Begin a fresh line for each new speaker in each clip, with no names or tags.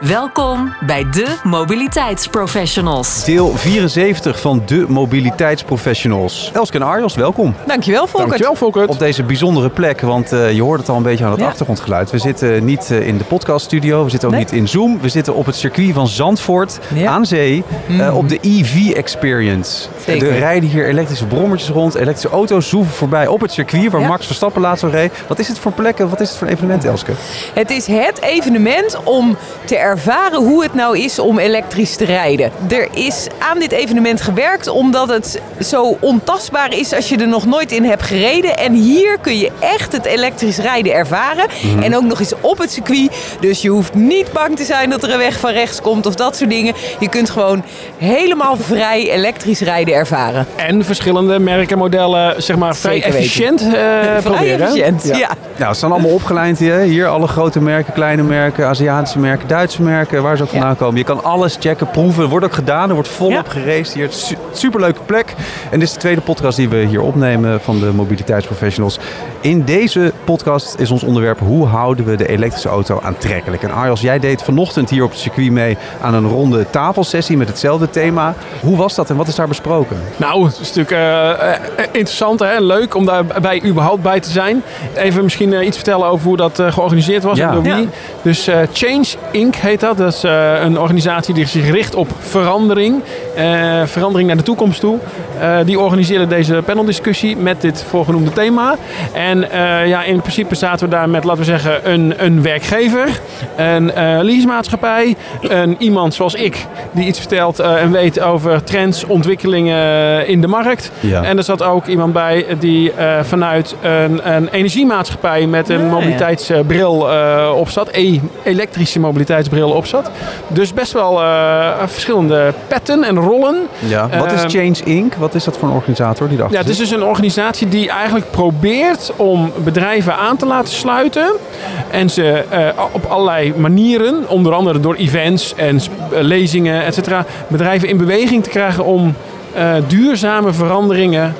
Welkom bij de Mobiliteitsprofessionals.
Deel 74 van de Mobiliteitsprofessionals. Elske en Arjos, welkom.
Dankjewel, Volkert.
Dankjewel, Volkert.
Op deze bijzondere plek, want uh, je hoort het al een beetje aan het ja. achtergrondgeluid. We zitten niet uh, in de podcaststudio, we zitten ook nee. niet in Zoom. We zitten op het circuit van Zandvoort ja. aan zee, mm. uh, op de EV Experience. Zeker. Er rijden hier elektrische brommertjes rond, elektrische auto's zoeven voorbij op het circuit waar ja. Max Verstappen laatst al reed. Wat is het voor plekken, wat is het voor evenement, Elske?
Het is het evenement om te ervaren hoe het nou is om elektrisch te rijden. Er is aan dit evenement gewerkt omdat het zo ontastbaar is als je er nog nooit in hebt gereden. En hier kun je echt het elektrisch rijden ervaren. Mm-hmm. En ook nog eens op het circuit. Dus je hoeft niet bang te zijn dat er een weg van rechts komt of dat soort dingen. Je kunt gewoon helemaal vrij elektrisch rijden ervaren.
En verschillende merken, modellen, zeg maar vrij
Zeker
efficiënt uh,
vrij
proberen.
efficiënt, ja. ja.
Nou, ze staan allemaal opgeleid hier. Hier alle grote merken, kleine merken, Aziatische merken, Duitse merken, waar ze ook vandaan ja. komen. Je kan alles checken, proeven. Er wordt ook gedaan, er wordt volop ja. geraced hier. Su superleuke plek. En dit is de tweede podcast die we hier opnemen van de mobiliteitsprofessionals. In deze podcast is ons onderwerp hoe houden we de elektrische auto aantrekkelijk. En Arjos, jij deed vanochtend hier op het circuit mee aan een ronde tafelsessie met hetzelfde thema. Hoe was dat en wat is daar besproken?
Nou, het is natuurlijk uh, interessant en leuk om daarbij überhaupt bij te zijn. Even misschien uh, iets vertellen over hoe dat uh, georganiseerd was.
Ja.
Door wie. Ja. Dus Change Inc. heet dat. Dat is een organisatie die zich richt op verandering. verandering naar de toekomst toe. die organiseerde deze paneldiscussie met dit voorgenoemde thema. En ja, in principe zaten we daar met, laten we zeggen, een, een werkgever, een leasemaatschappij, een iemand zoals ik die iets vertelt en weet over trends, ontwikkelingen in de markt.
Ja.
En er zat ook iemand bij die uh, vanuit een, een, energiemaatschappij met een
Ah, ja.
mobiliteitsbril uh, op zat, e elektrische mobiliteitsbril op zat. Dus best wel uh, verschillende petten en rollen.
Ja. Wat is Change Inc? Wat is dat voor een organisator die dacht?
Ja, het is dus een organisatie die eigenlijk probeert om bedrijven aan te laten sluiten. En ze op allerlei manieren, onder andere door events en lezingen, et cetera, bedrijven in beweging te krijgen om duurzame veranderingen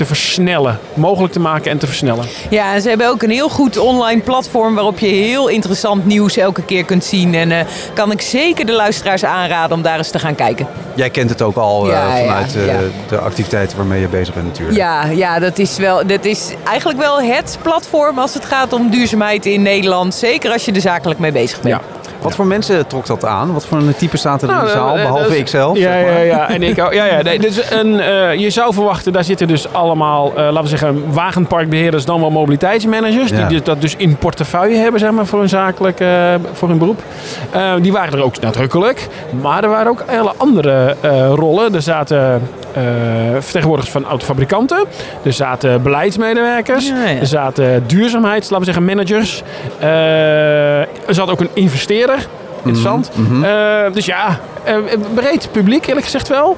te versnellen, mogelijk te maken en te versnellen.
Ja, en ze hebben ook een heel goed online platform waarop je heel interessant nieuws elke keer kunt zien. En uh, kan ik zeker de luisteraars aanraden om daar eens te gaan kijken.
Jij kent het ook al uh,
Ja, ja,
vanuit uh,
ja.
de activiteiten waarmee je bezig bent natuurlijk.
Ja, ja dat, is wel, dat is eigenlijk wel het platform als het gaat om duurzaamheid in Nederland. Zeker als je er zakelijk mee bezig bent.
Ja.
Wat voor mensen trok dat aan? Wat voor een type staat er in
Nou,
de zaal,
eh,
behalve
dus-
ik zelf?
Ja,
zeg maar?
ja, ja. En ik ook. Ja, ja. Nee, dus een, eh, je zou verwachten, daar zitten dus allemaal, eh, laten we zeggen, wagenparkbeheerders, dan wel mobiliteitsmanagers.
Ja.
Die dat dus in portefeuille hebben, zeg maar, voor hun zakelijk, eh, voor hun beroep. Eh, die waren er ook nadrukkelijk. Maar er waren ook hele andere eh, rollen. Er zaten vertegenwoordigers van autofabrikanten. Er zaten beleidsmedewerkers.
Ja, ja.
Er zaten duurzaamheids, laten we zeggen, managers. Eh, er zat ook een investeerder. Interessant.
Mhm,
Eh, dus ja, eh, breed publiek eerlijk gezegd wel.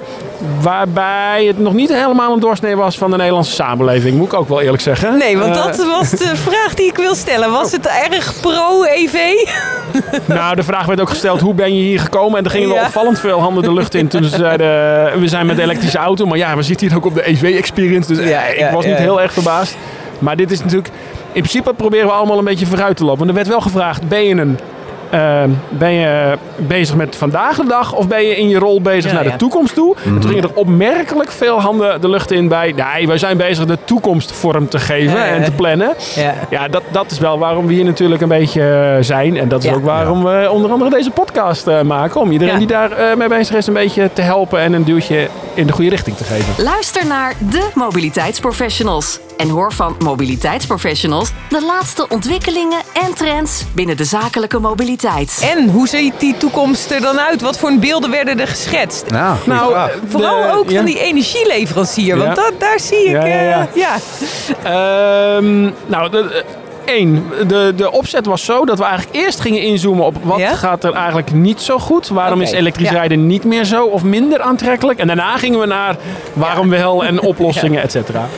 Waarbij het nog niet helemaal een doorsnee was van de Nederlandse samenleving. Moet ik ook wel eerlijk zeggen.
Nee, want
Eh,
dat was de vraag die ik wil stellen. Was het erg pro-EV?
Nou, de vraag werd ook gesteld, hoe ben je hier gekomen? En er gingen wel opvallend veel handen de lucht in toen ze zeiden, eh, we zijn met de elektrische auto. Maar ja, we zitten hier ook op de EV-experience. Dus
Ja,
eh,
ja,
ik was
ja.
niet heel erg verbaasd. Maar dit is natuurlijk, in principe proberen we allemaal een beetje vooruit te lopen. Want er werd wel gevraagd, ben je een... eh, ben je bezig met vandaag de dag of ben je in je rol bezig
Ja,
naar de toekomst toe? En toen gingen er opmerkelijk veel handen de lucht in bij... Nee, wij zijn bezig de toekomst vorm te geven
Ja, ja.
en te plannen.
Ja.
Ja, dat, dat is wel waarom we hier natuurlijk een beetje eh, zijn. En dat is
Ja.
ook waarom we onder andere deze podcast eh, maken. Om iedereen
Ja.
die daar eh, mee bezig is een beetje te helpen en een duwtje in de goede richting te geven.
Luister naar de Mobiliteitsprofessionals. En hoor van mobiliteitsprofessionals de laatste ontwikkelingen en trends binnen de zakelijke mobiliteit.
En hoe ziet die toekomst er dan uit? Wat voor beelden werden er geschetst?
Nou,
Nou, eh,
Vooral
de-
ook
ja.
van die energieleverancier, want
Ja.
dat, daar zie ik...
Ja, ja,
eh.
Ehm, nou, de- één, de, de opzet was zo dat we eigenlijk eerst gingen inzoomen op wat
Ja?
gaat er eigenlijk niet zo goed. Waarom is elektrisch
ja.
rijden niet meer zo of minder aantrekkelijk? En daarna gingen we naar waarom wel en oplossingen, et cetera.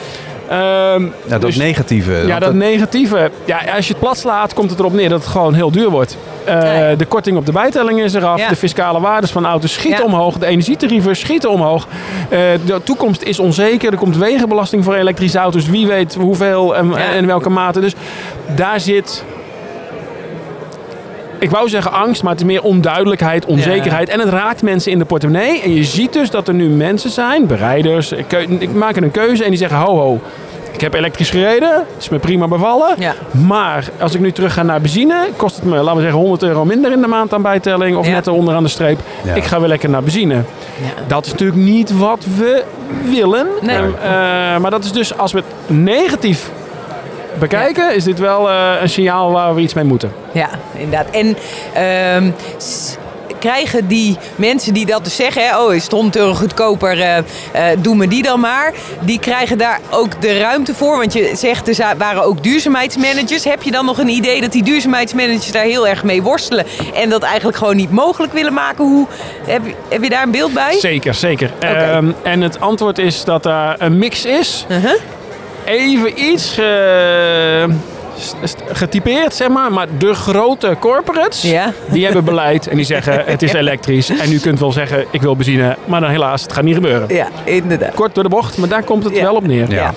Ehm,
Nou, dat
dus-
negatieve.
ja, dat negatieve. Ja, als je het plat slaat, komt het erop neer dat het gewoon heel duur wordt. Eh. De korting op de bijtelling is eraf.
Ja.
De fiscale waardes van auto's schieten
Ja.
omhoog. De energietarieven schieten omhoog. Eh, de toekomst is onzeker. Er komt wegenbelasting voor elektrische auto's. Wie weet hoeveel en,
Ja.
en in welke mate. Dus daar zit... Ik wou zeggen angst, maar het is meer onduidelijkheid, onzekerheid. En het raakt mensen in de portemonnee. En je ziet dus dat er nu mensen zijn, bereiders, ik maak een keuze en die zeggen: ho, ho. Ik heb elektrisch gereden, is me prima bevallen.
Ja.
Maar als ik nu terug ga naar benzine, kost het me, laten we zeggen, 100 euro minder in de maand aan bijtelling. Of
Ja.
net eronder aan de streep.
Ja.
Ik ga weer lekker naar benzine.
Ja.
Dat is natuurlijk niet wat we willen.
Nee.
En, eh, maar dat is dus, als we het negatief bekijken, is dit wel eh, een signaal waar we iets mee moeten.
Ja, inderdaad. En ehm, krijgen die mensen die dat dus zeggen, hè, oh is het 100 euro goedkoper, eh eh, doen we die dan maar. Die krijgen daar ook de ruimte voor. Want je zegt, er waren ook duurzaamheidsmanagers. Heb je dan nog een idee dat die duurzaamheidsmanagers daar heel erg mee worstelen en dat eigenlijk gewoon niet mogelijk willen maken? Hoe, heb, je- heb je daar een beeld bij?
Zeker, zeker. Ehm, en het antwoord is dat daar een mix is.
Uh-huh.
Even iets eh, getypeerd, zeg maar. Maar de grote corporates,
Ja.
die hebben beleid en die zeggen het is elektrisch. En u kunt wel zeggen ik wil benzine, maar dan helaas, het gaat niet gebeuren.
Ja, inderdaad.
Kort door de bocht, maar daar komt het
Ja.
wel op neer.
Ja.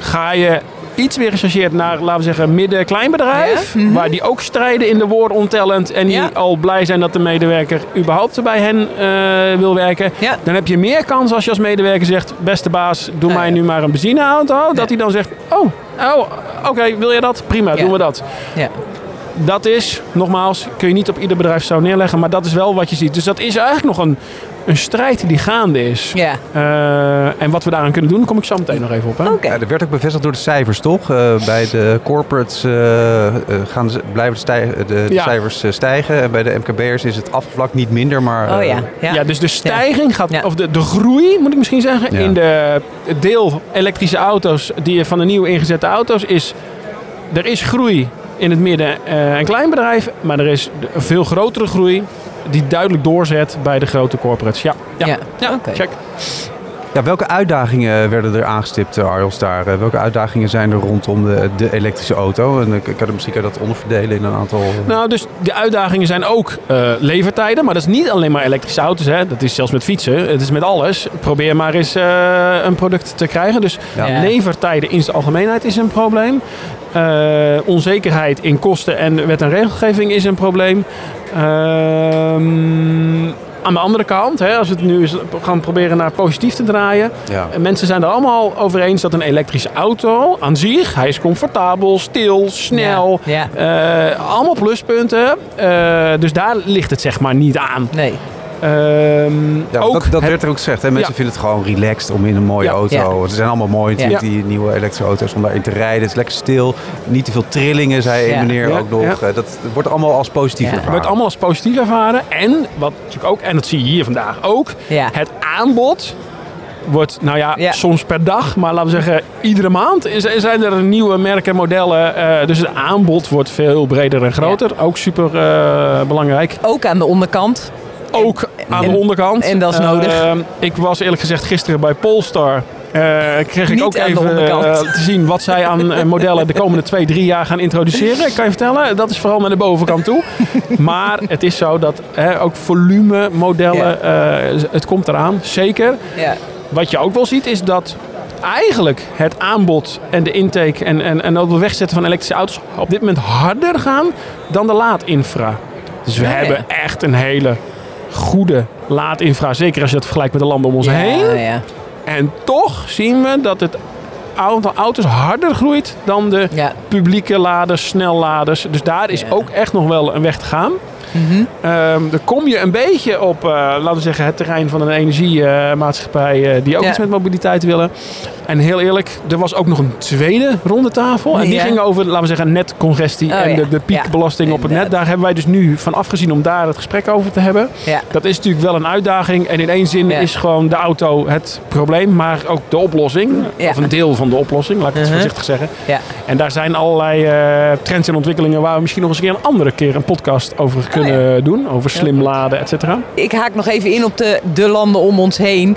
Ga je iets meer gechargeerd naar, laten we zeggen, midden-kleinbedrijf.
Ja, mhm.
Waar die ook strijden in de on talent. En die
Ja.
al blij zijn dat de medewerker überhaupt bij hen eh, wil werken.
Ja.
Dan heb je meer kans als je als medewerker zegt, beste baas, doe
Ja,
mij nu maar een benzineauto. Dat hij dan zegt, oh, oh oké, wil je dat? Prima, doen we dat.
Ja.
Dat is, nogmaals, kun je niet op ieder bedrijf zo neerleggen. Maar dat is wel wat je ziet. Dus dat is eigenlijk nog een, een strijd die gaande is.
Ja.
Eh, en wat we daaraan kunnen doen, daar kom ik zo meteen nog even op. Hè?
Oké.
Ja, dat werd ook bevestigd door de cijfers, toch? Eh, bij de corporates eh, gaan ze, blijven de, stij- de, de
Ja.
cijfers stijgen. En bij de MKB'ers is het afgevlakt niet minder, maar...
Oh
eh,
ja. ja.
Ja, dus de stijging gaat,
Ja.
of de, de groei moet ik misschien zeggen,
Ja.
in de het deel elektrische auto's die van de nieuw ingezette auto's is, er is groei in het midden- eh, en kleinbedrijf, maar er is een veel grotere groei die duidelijk doorzet bij de grote corporates. Ja, ja,
Ja.
ja,
Oké.
check.
Ja, welke uitdagingen werden er aangestipt, uh, Arjels, daar? Eh, welke uitdagingen zijn er rondom de, de elektrische auto? En ik, kan het misschien dat onderverdelen in een aantal...
Nou, dus de uitdagingen zijn ook eh, levertijden. Maar dat is niet alleen maar elektrische auto's. Hè. Dat is zelfs met fietsen. Het is met alles. Probeer maar eens eh, een product te krijgen. Dus.
Ja.
levertijden in zijn algemeenheid is een probleem. Eh, onzekerheid in kosten en wet en regelgeving is een probleem. Ehm, aan de andere kant, hè, als we het nu eens gaan proberen naar positief te draaien.
Ja.
En Mensen zijn er allemaal over eens dat een elektrische auto aan zich, hij is comfortabel, stil, snel.
Ja.
eh, allemaal pluspunten. Eh, dus daar ligt het zeg maar niet aan.
Nee.
Ehm,
Ja,
ook
dat, dat
het-
werd er ook gezegd. Hè? Mensen
Ja.
vinden het gewoon relaxed om in een mooie
Ja.
auto.
Ja.
Ze zijn allemaal mooi natuurlijk,
Ja.
die nieuwe elektrische auto's, om daarin te rijden. Het is lekker stil. Niet te veel trillingen, zei
Ja.
een meneer
Ja,
ook nog.
ja.
Eh, Dat wordt allemaal als positief
Ja.
ervaren.
wordt allemaal als positief ervaren. En wat natuurlijk ook, en dat zie je hier vandaag ook,
Ja.
het aanbod wordt, nou ja,
Ja.
soms per dag, maar laten we zeggen, iedere maand zijn er nieuwe merken, modellen. eh, dus het aanbod wordt veel breder en groter. Ook super eh, belangrijk.
Ook aan de onderkant.
Ook aan
en-
de onderkant.
en dat is nodig.
Eh, ik was eerlijk gezegd gisteren bij Polestar. Eh, kreeg ik ook
aan de
even
onderkant.
eh, te zien wat zij aan eh, modellen de komende twee, drie jaar gaan introduceren. Ik kan je vertellen, dat is vooral naar de bovenkant toe. maar het is zo dat hè, ook volume modellen, het komt eraan, zeker.
Ja.
Wat je ook wel ziet is dat eigenlijk het aanbod en de intake en, en, en ook het wegzetten van elektrische auto's op dit moment harder gaan dan de laadinfra. Dus we hebben echt een hele goede laadinfra. Zeker als je dat vergelijkt met de landen om ons heen.
Ja, ja.
En toch zien we dat het aantal auto's harder groeit dan de
Ja.
publieke laders, snelladers. Dus daar is ook echt nog wel een weg te gaan. Ehm, dan kom je een beetje op, eh, laten we zeggen, het terrein van een energiemaatschappij eh, die ook
Ja.
iets met mobiliteit willen. En heel eerlijk, er was ook nog een tweede ronde tafel. En die
Ja.
ging over, laten we zeggen, netcongestie
Oh,
en
ja.
de, de piekbelasting op het net. Daar hebben wij dus nu van afgezien om daar het gesprek over te hebben. Dat is natuurlijk wel een uitdaging. En in één zin is gewoon de auto het probleem, maar ook de oplossing. Of een deel van de oplossing, laat ik het
Uh-huh.
voorzichtig zeggen.
Ja.
En daar zijn allerlei eh, trends en ontwikkelingen waar we misschien nog eens een keer een andere keer een podcast over kunnen doen. Over slim laden, et cetera.
Ik haak nog even in op de, de landen om ons heen.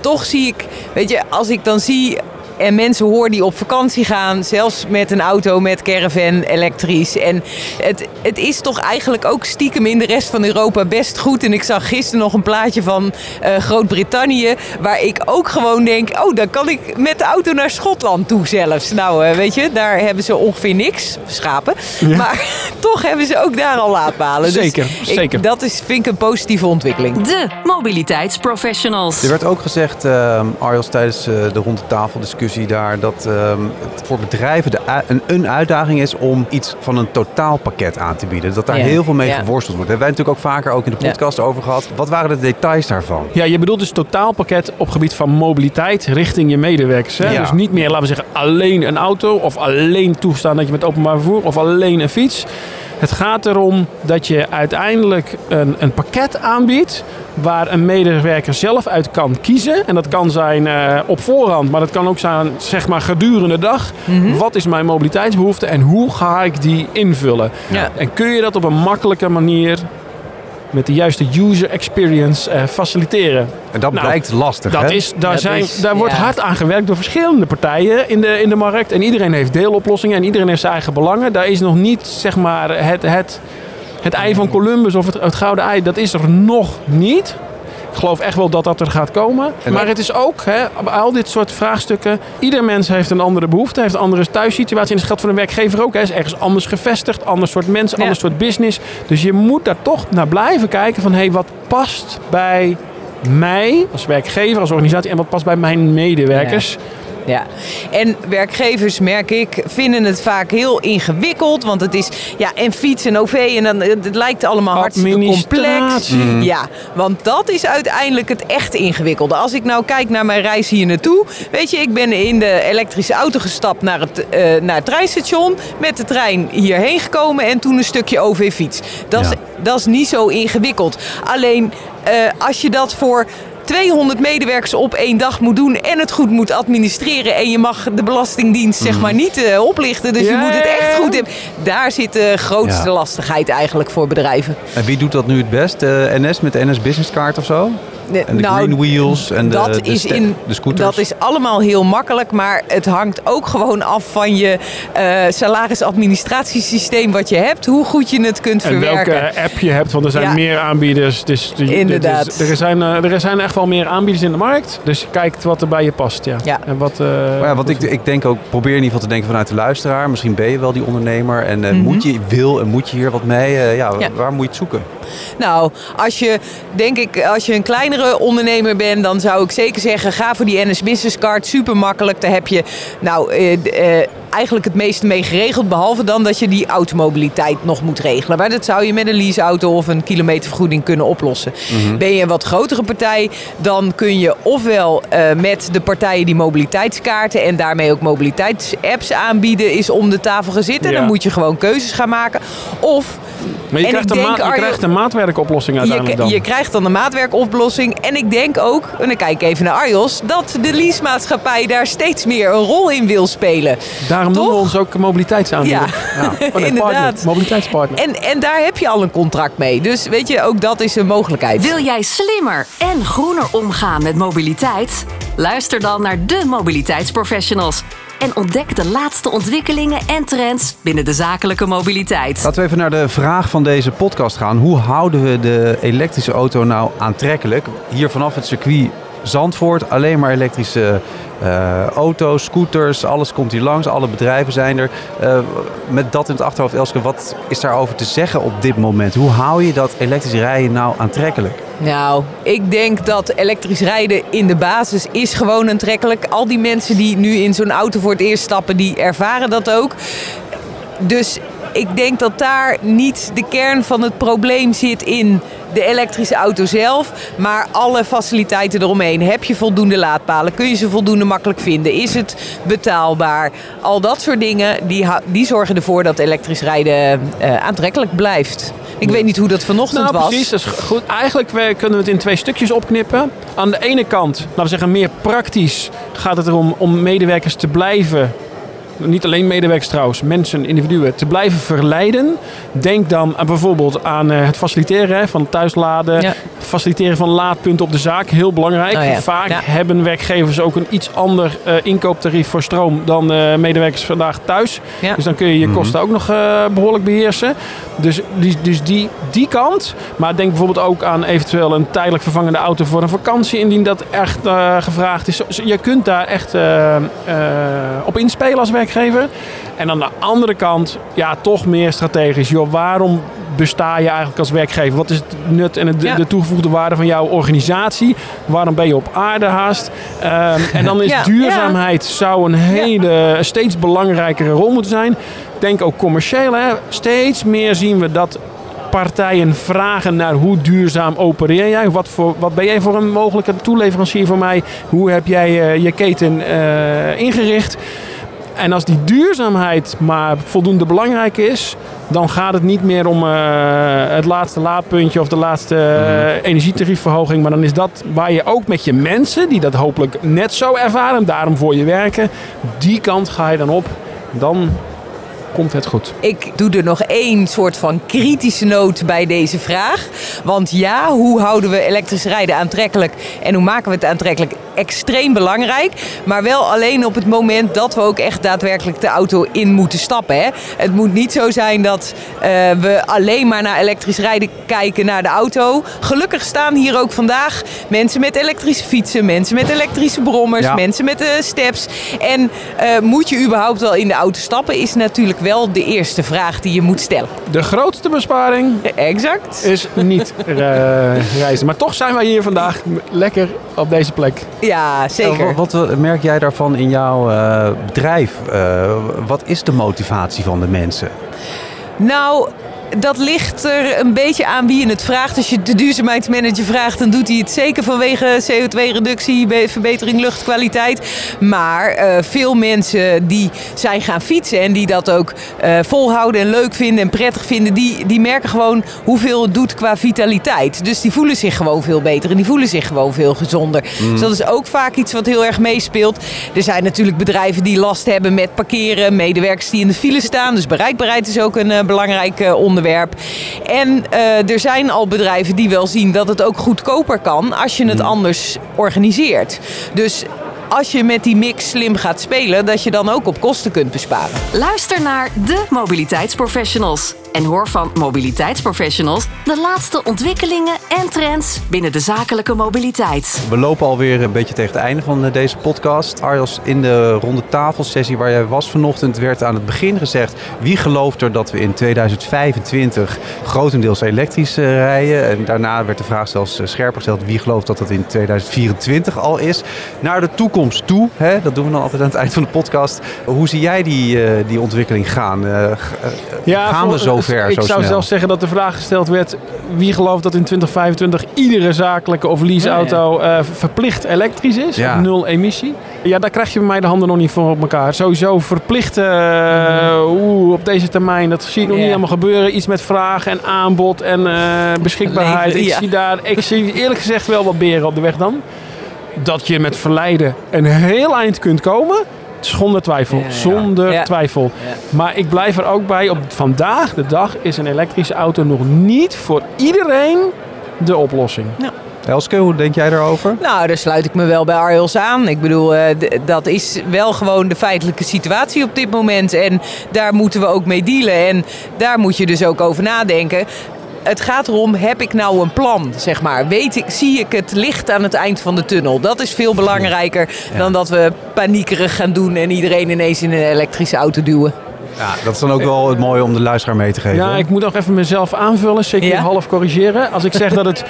Toch zie ik, weet je, als ik dan zie en mensen hoor die op vakantie gaan, zelfs met een auto, met caravan, elektrisch. En het, het is toch eigenlijk ook stiekem in de rest van Europa best goed. En ik zag gisteren nog een plaatje van eh, Groot-Brittannië, waar ik ook gewoon denk, oh, dan kan ik met de auto naar Schotland toe zelfs. Nou, eh, weet je, daar hebben ze ongeveer niks, schapen. Maar toch hebben ze ook daar al laadpalen. Dus
Zeker,
ik-
zeker.
dat is, vind ik een positieve ontwikkeling.
De mobiliteitsprofessionals.
Er werd ook gezegd, ehm Arjels, tijdens eh, de daar, dat ehm, het voor bedrijven de, een, een uitdaging is om iets van een totaalpakket aan te bieden. Dat daar
Ja.
heel veel mee
Ja.
geworsteld wordt. Daar hebben wij natuurlijk ook vaker ook in de
Ja.
podcast over gehad. Wat waren de details daarvan?
Ja, je bedoelt dus totaalpakket op gebied van mobiliteit richting je medewerkers. Hè?
Ja.
Dus niet meer, laten we zeggen, alleen een auto of alleen toestaan dat je met openbaar vervoer of alleen een fiets. Het gaat erom dat je uiteindelijk een, een pakket aanbiedt waar een medewerker zelf uit kan kiezen. En dat kan zijn eh, op voorhand, maar dat kan ook zijn zeg maar gedurende de dag. Wat is mijn mobiliteitsbehoefte en hoe ga ik die invullen?
Ja.
En kun je dat op een makkelijke manier met de juiste user experience eh, faciliteren?
En dat
Nou,
blijkt lastig,
Dat
hè?
is, daar
Dat
zijn,
is-
daar wordt hard aan gewerkt door verschillende partijen in de, in de markt. En iedereen heeft deeloplossingen en iedereen heeft zijn eigen belangen. Daar is nog niet zeg maar, het, het, het ei van Columbus of het, het gouden ei. Dat is er nog niet. Ik geloof echt wel dat dat er gaat komen.
En-
maar het is ook, hè, bij al dit soort vraagstukken. Ieder mens heeft een andere behoefte, heeft een andere thuissituatie. En dat geldt voor een werkgever ook. Hij is ergens anders gevestigd, ander soort mensen,
Ja.
ander soort business. Dus je moet daar toch naar blijven kijken van hé, wat past bij mij als werkgever, als organisatie en wat past bij mijn medewerkers.
Ja, en werkgevers, merk ik, vinden het vaak heel ingewikkeld. Want het is, ja, en fiets en OV en dan, het lijkt allemaal hartstikke complex.
Administratie.
Ja, want dat is uiteindelijk het echt ingewikkelde. Als ik nou kijk naar mijn reis hier naartoe. Weet je, ik ben in de elektrische auto gestapt naar het, eh, naar het treinstation. Met de trein hierheen gekomen en toen een stukje OV-fiets. Dat, is,
Ja.
dat is niet zo ingewikkeld. Alleen eh, als je dat voor 200 medewerkers op één dag moet doen en het goed moet administreren en je mag de Belastingdienst zeg maar niet eh, oplichten, dus je moet het echt goed hebben. Daar zit de grootste
Ja.
lastigheid eigenlijk voor bedrijven.
En wie doet dat nu het best? De NS met de NS Business Card of zo? En de Green Wheels en de,
Nou, dat
de,
is in,
de scooters?
Dat is allemaal heel makkelijk, maar het hangt ook gewoon af van je eh salarisadministratiesysteem wat je hebt, hoe goed je het kunt
En welke
verwerken.
app je hebt, want er zijn
Ja.
meer aanbieders. Dus de-
Inderdaad.
dus er, zijn, eh, er zijn echt wel meer aanbieders in de markt. Dus kijk wat er bij je past. Ja.
Ja.
En wat, eh,
Maar ja, want ik, ik denk ook, probeer in ieder geval te denken vanuit de luisteraar. Misschien ben je wel die ondernemer en eh,
Mhm.
moet je, wil en moet je hier wat mee? Eh, ja,
Ja.
waar moet je het zoeken?
Nou, als je, denk ik, als je een kleinere ondernemer bent, dan zou ik zeker zeggen, ga voor die NS Business Card. Super makkelijk. Daar heb je nou eh, eh, eigenlijk het meeste mee geregeld. Behalve dan dat je die automobiliteit nog moet regelen. Maar dat zou je met een leaseauto of een kilometervergoeding kunnen oplossen. Ben je een wat grotere partij, dan kun je ofwel eh, met de partijen die mobiliteitskaarten en daarmee ook mobiliteitsapps aanbieden, is om de tafel gaan zitten.
Ja.
Dan moet je gewoon keuzes gaan maken. Of
Maar je,
En
krijgt
ik
een, maat- je krijgt een maatwerkoplossing
je,
uiteindelijk dan.
je krijgt dan een maatwerkoplossing. En ik denk ook, en dan kijk ik even naar Arjos, dat de leasemaatschappij daar steeds meer een rol in wil spelen.
Daarom noemen we ons ook mobiliteitsaanbieder.
Ja,
Oh, nee, partner,
inderdaad.
mobiliteitspartner.
En, en daar heb je al een contract mee. Dus weet je, ook dat is een mogelijkheid.
Wil jij slimmer en groener omgaan met mobiliteit? Luister dan naar de mobiliteitsprofessionals en ontdek de laatste ontwikkelingen en trends binnen de zakelijke mobiliteit.
Laten we even naar de vraag van deze podcast gaan. Hoe houden we de elektrische auto nou aantrekkelijk? Hier vanaf het circuit Zandvoort alleen maar elektrische eh, auto's, scooters, alles komt hier langs. Alle bedrijven zijn er. Eh, met dat in het achterhoofd, Elske, wat is daarover te zeggen op dit moment? Hoe hou je dat elektrisch rijden nou aantrekkelijk?
Nou, ik denk dat elektrisch rijden in de basis is gewoon aantrekkelijk. Al die mensen die nu in zo'n auto voor het eerst stappen, die ervaren dat ook. Dus ik denk dat daar niet de kern van het probleem zit in de elektrische auto zelf, maar alle faciliteiten eromheen. Heb je voldoende laadpalen? Kun je ze voldoende makkelijk vinden? Is het betaalbaar? Al dat soort dingen die, die zorgen ervoor dat elektrisch rijden uh, aantrekkelijk blijft. Ik weet niet hoe dat vanochtend
nou,
was.
Precies, dat is goed. Eigenlijk kunnen we het in twee stukjes opknippen. Aan de ene kant, laten we zeggen meer praktisch, gaat het erom om medewerkers te blijven niet alleen medewerkers trouwens, mensen, individuen, te blijven verleiden. Denk dan aan bijvoorbeeld aan eh, het faciliteren van thuisladen, faciliteren van laadpunten op de zaak, heel belangrijk. Oh Vaak hebben werkgevers ook een iets ander uh, inkooptarief voor stroom dan uh, medewerkers vandaag thuis. Dus dan kun je je mhm. kosten ook nog behoorlijk beheersen. Dus, die, dus die, die kant. Maar denk bijvoorbeeld ook aan eventueel een tijdelijk vervangende auto voor een vakantie, indien dat echt gevraagd is. Je kunt daar echt op inspelen als werkgever. En aan de andere kant, ja, toch meer strategisch. Joh, waarom besta je eigenlijk als werkgever? Wat is het nut en de toegevoegde waarde van jouw organisatie? Waarom ben je op aarde haast? Ehm, en dan is duurzaamheid zou een hele, steeds belangrijkere rol moeten zijn. Denk ook commercieel. Hè? Steeds meer zien we dat partijen vragen naar hoe duurzaam opereer jij? Wat, voor, wat ben jij voor een mogelijke toeleverancier voor mij? Hoe heb jij uh, je keten uh, ingericht? En als die duurzaamheid maar voldoende belangrijk is, dan gaat het niet meer om uh, het laatste laadpuntje of de laatste uh, energietariefverhoging. Maar dan is dat waar je ook met je mensen, die dat hopelijk net zo ervaren, daarom voor je werken, die kant ga je dan op. Dan komt het goed.
Ik doe er nog één soort van kritische noot bij deze vraag. Want ja, hoe houden we elektrisch rijden aantrekkelijk en hoe maken we het aantrekkelijk? Extreem belangrijk. Maar wel alleen op het moment dat we ook echt daadwerkelijk de auto in moeten stappen. Hè? Het moet niet zo zijn dat uh, we alleen maar naar elektrisch rijden kijken naar de auto. Gelukkig staan hier ook vandaag mensen met elektrische fietsen, mensen met elektrische brommers, mensen met uh, steps. En uh, moet je überhaupt wel in de auto stappen, is natuurlijk wel de eerste vraag die je moet stellen.
De grootste besparing
exact.
is niet reizen. Maar toch zijn wij hier vandaag lekker op deze plek.
Ja, zeker.
wat, merk jij daarvan in jouw uh, bedrijf? Uh, wat is de motivatie van de mensen?
Nou, dat ligt er een beetje aan wie je het vraagt. Als je de duurzaamheidsmanager vraagt, dan doet hij het zeker vanwege CO2-reductie, verbetering luchtkwaliteit. Maar uh, veel mensen die zijn gaan fietsen en die dat ook uh, volhouden en leuk vinden en prettig vinden, die, die merken gewoon hoeveel het doet qua vitaliteit. Dus die voelen zich gewoon veel beter en die voelen zich gewoon veel gezonder. Mm. Dus dat is ook vaak iets wat heel erg meespeelt. Er zijn natuurlijk bedrijven die last hebben met parkeren, medewerkers die in de file staan. Dus bereikbaarheid is ook een uh, belangrijk onderwerp. En uh, er zijn al bedrijven die wel zien dat het ook goedkoper kan als je het hmm. anders organiseert. Dus als je met die mix slim gaat spelen, dat je dan ook op kosten kunt besparen.
Luister naar de mobiliteitsprofessionals en hoor van mobiliteitsprofessionals de laatste ontwikkelingen en trends binnen de zakelijke mobiliteit.
We lopen alweer een beetje tegen het einde van eh, deze podcast. Arjos, in de ronde tafelsessie waar jij was vanochtend werd aan het begin gezegd: wie gelooft er dat we in 2025 grotendeels elektrisch eh, rijden? En daarna werd de vraag zelfs eh, scherper gesteld: wie gelooft dat dat in 2024 al is? Naar de toekomst toe, hè? dat doen we dan altijd aan het eind van de podcast. Hoe zie jij die, die ontwikkeling gaan? ja, gaan we zo
ik zou zelfs zeggen dat de vraag gesteld werd: wie gelooft dat in 2025 iedere zakelijke of leaseauto uh, verplicht elektrisch is? Ja. Nul emissie. Ja, daar krijg je bij mij de handen nog niet voor op elkaar. Sowieso verplicht uh, op deze termijn, dat zie ik nog niet helemaal gebeuren. Iets met vraag en aanbod en uh, beschikbaarheid. ik, zie daar, ik zie eerlijk gezegd wel wat beren op de weg dan. Dat je met verleiden een heel eind kunt komen. Zonder twijfel. Zonder twijfel. Maar ik blijf er ook bij. Op vandaag de dag is een elektrische auto nog niet voor iedereen de oplossing.
Elske, hoe denk jij daarover?
Nou, daar sluit ik me wel bij Arjels aan. Ik bedoel, uh, dat is wel gewoon de feitelijke situatie op dit moment. En daar moeten we ook mee dealen. En daar moet je dus ook over nadenken het gaat erom, heb ik nou een plan, zeg maar. Weet ik, zie ik het licht aan het eind van de tunnel? Dat is veel belangrijker dan dat we paniekerig gaan doen en iedereen ineens in een elektrische auto duwen.
Ja, dat is dan ook wel het mooie om de luisteraar mee te geven.
Ja, ik moet nog even mezelf aanvullen, zeker
Ja?
half corrigeren. Als ik zeg dat het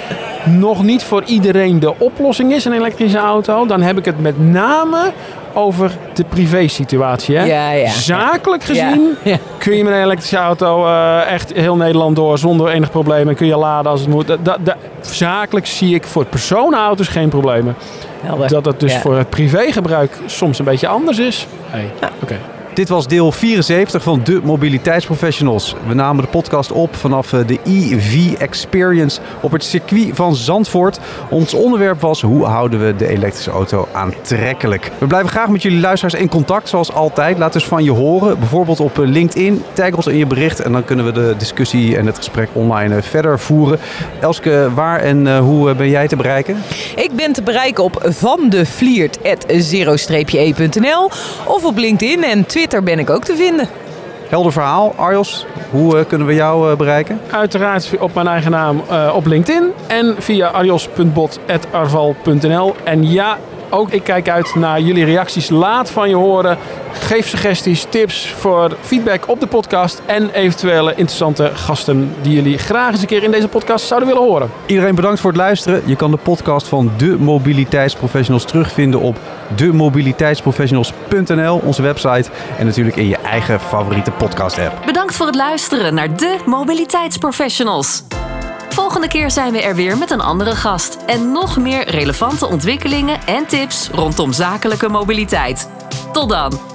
nog niet voor iedereen de oplossing is, een elektrische auto, dan heb ik het met name over de privésituatie. Hè?
Ja, ja.
Zakelijk gezien
Ja, ja.
kun je met een elektrische auto eh, echt heel Nederland door zonder enig probleem en kun je laden als het moet. Dat, dat- dat- zakelijk zie ik voor personenauto's geen problemen.
Helder.
Dat het dus
Ja.
voor het privégebruik soms een beetje anders is. Hey. Oké.
Dit was deel 74 van de Mobiliteitsprofessionals. We namen de podcast op vanaf eh, de EV Experience op het circuit van Zandvoort. Ons onderwerp was hoe houden we de elektrische auto aantrekkelijk. We blijven graag met jullie luisteraars in contact zoals altijd. Laat dus van je horen, bijvoorbeeld op eh, LinkedIn. Tag ons in je bericht en dan kunnen we de discussie en het gesprek online eh, verder voeren. Elske, waar en hoe ben jij te bereiken?
Ik ben te bereiken op vandevliert.zero-e.nl of op LinkedIn en Twitter ben ik ook te vinden.
Helder verhaal. Arjos, hoe eh, kunnen we jou eh, bereiken?
Uiteraard op mijn eigen naam eh, op LinkedIn en via arios.bot.arval.nl. En ja, ook ik kijk uit naar jullie reacties. Laat van je horen. Geef suggesties, tips voor feedback op de podcast en eventuele interessante gasten die jullie graag eens een keer in deze podcast zouden willen horen.
Iedereen bedankt voor het luisteren. Je kan de podcast van de Mobiliteitsprofessionals terugvinden op demobiliteitsprofessionals.nl, onze website. En natuurlijk in je eigen favoriete podcast app.
Bedankt voor het luisteren naar de Mobiliteitsprofessionals. Volgende keer zijn we er weer met een andere gast en nog meer relevante ontwikkelingen en tips rondom zakelijke mobiliteit. Tot dan!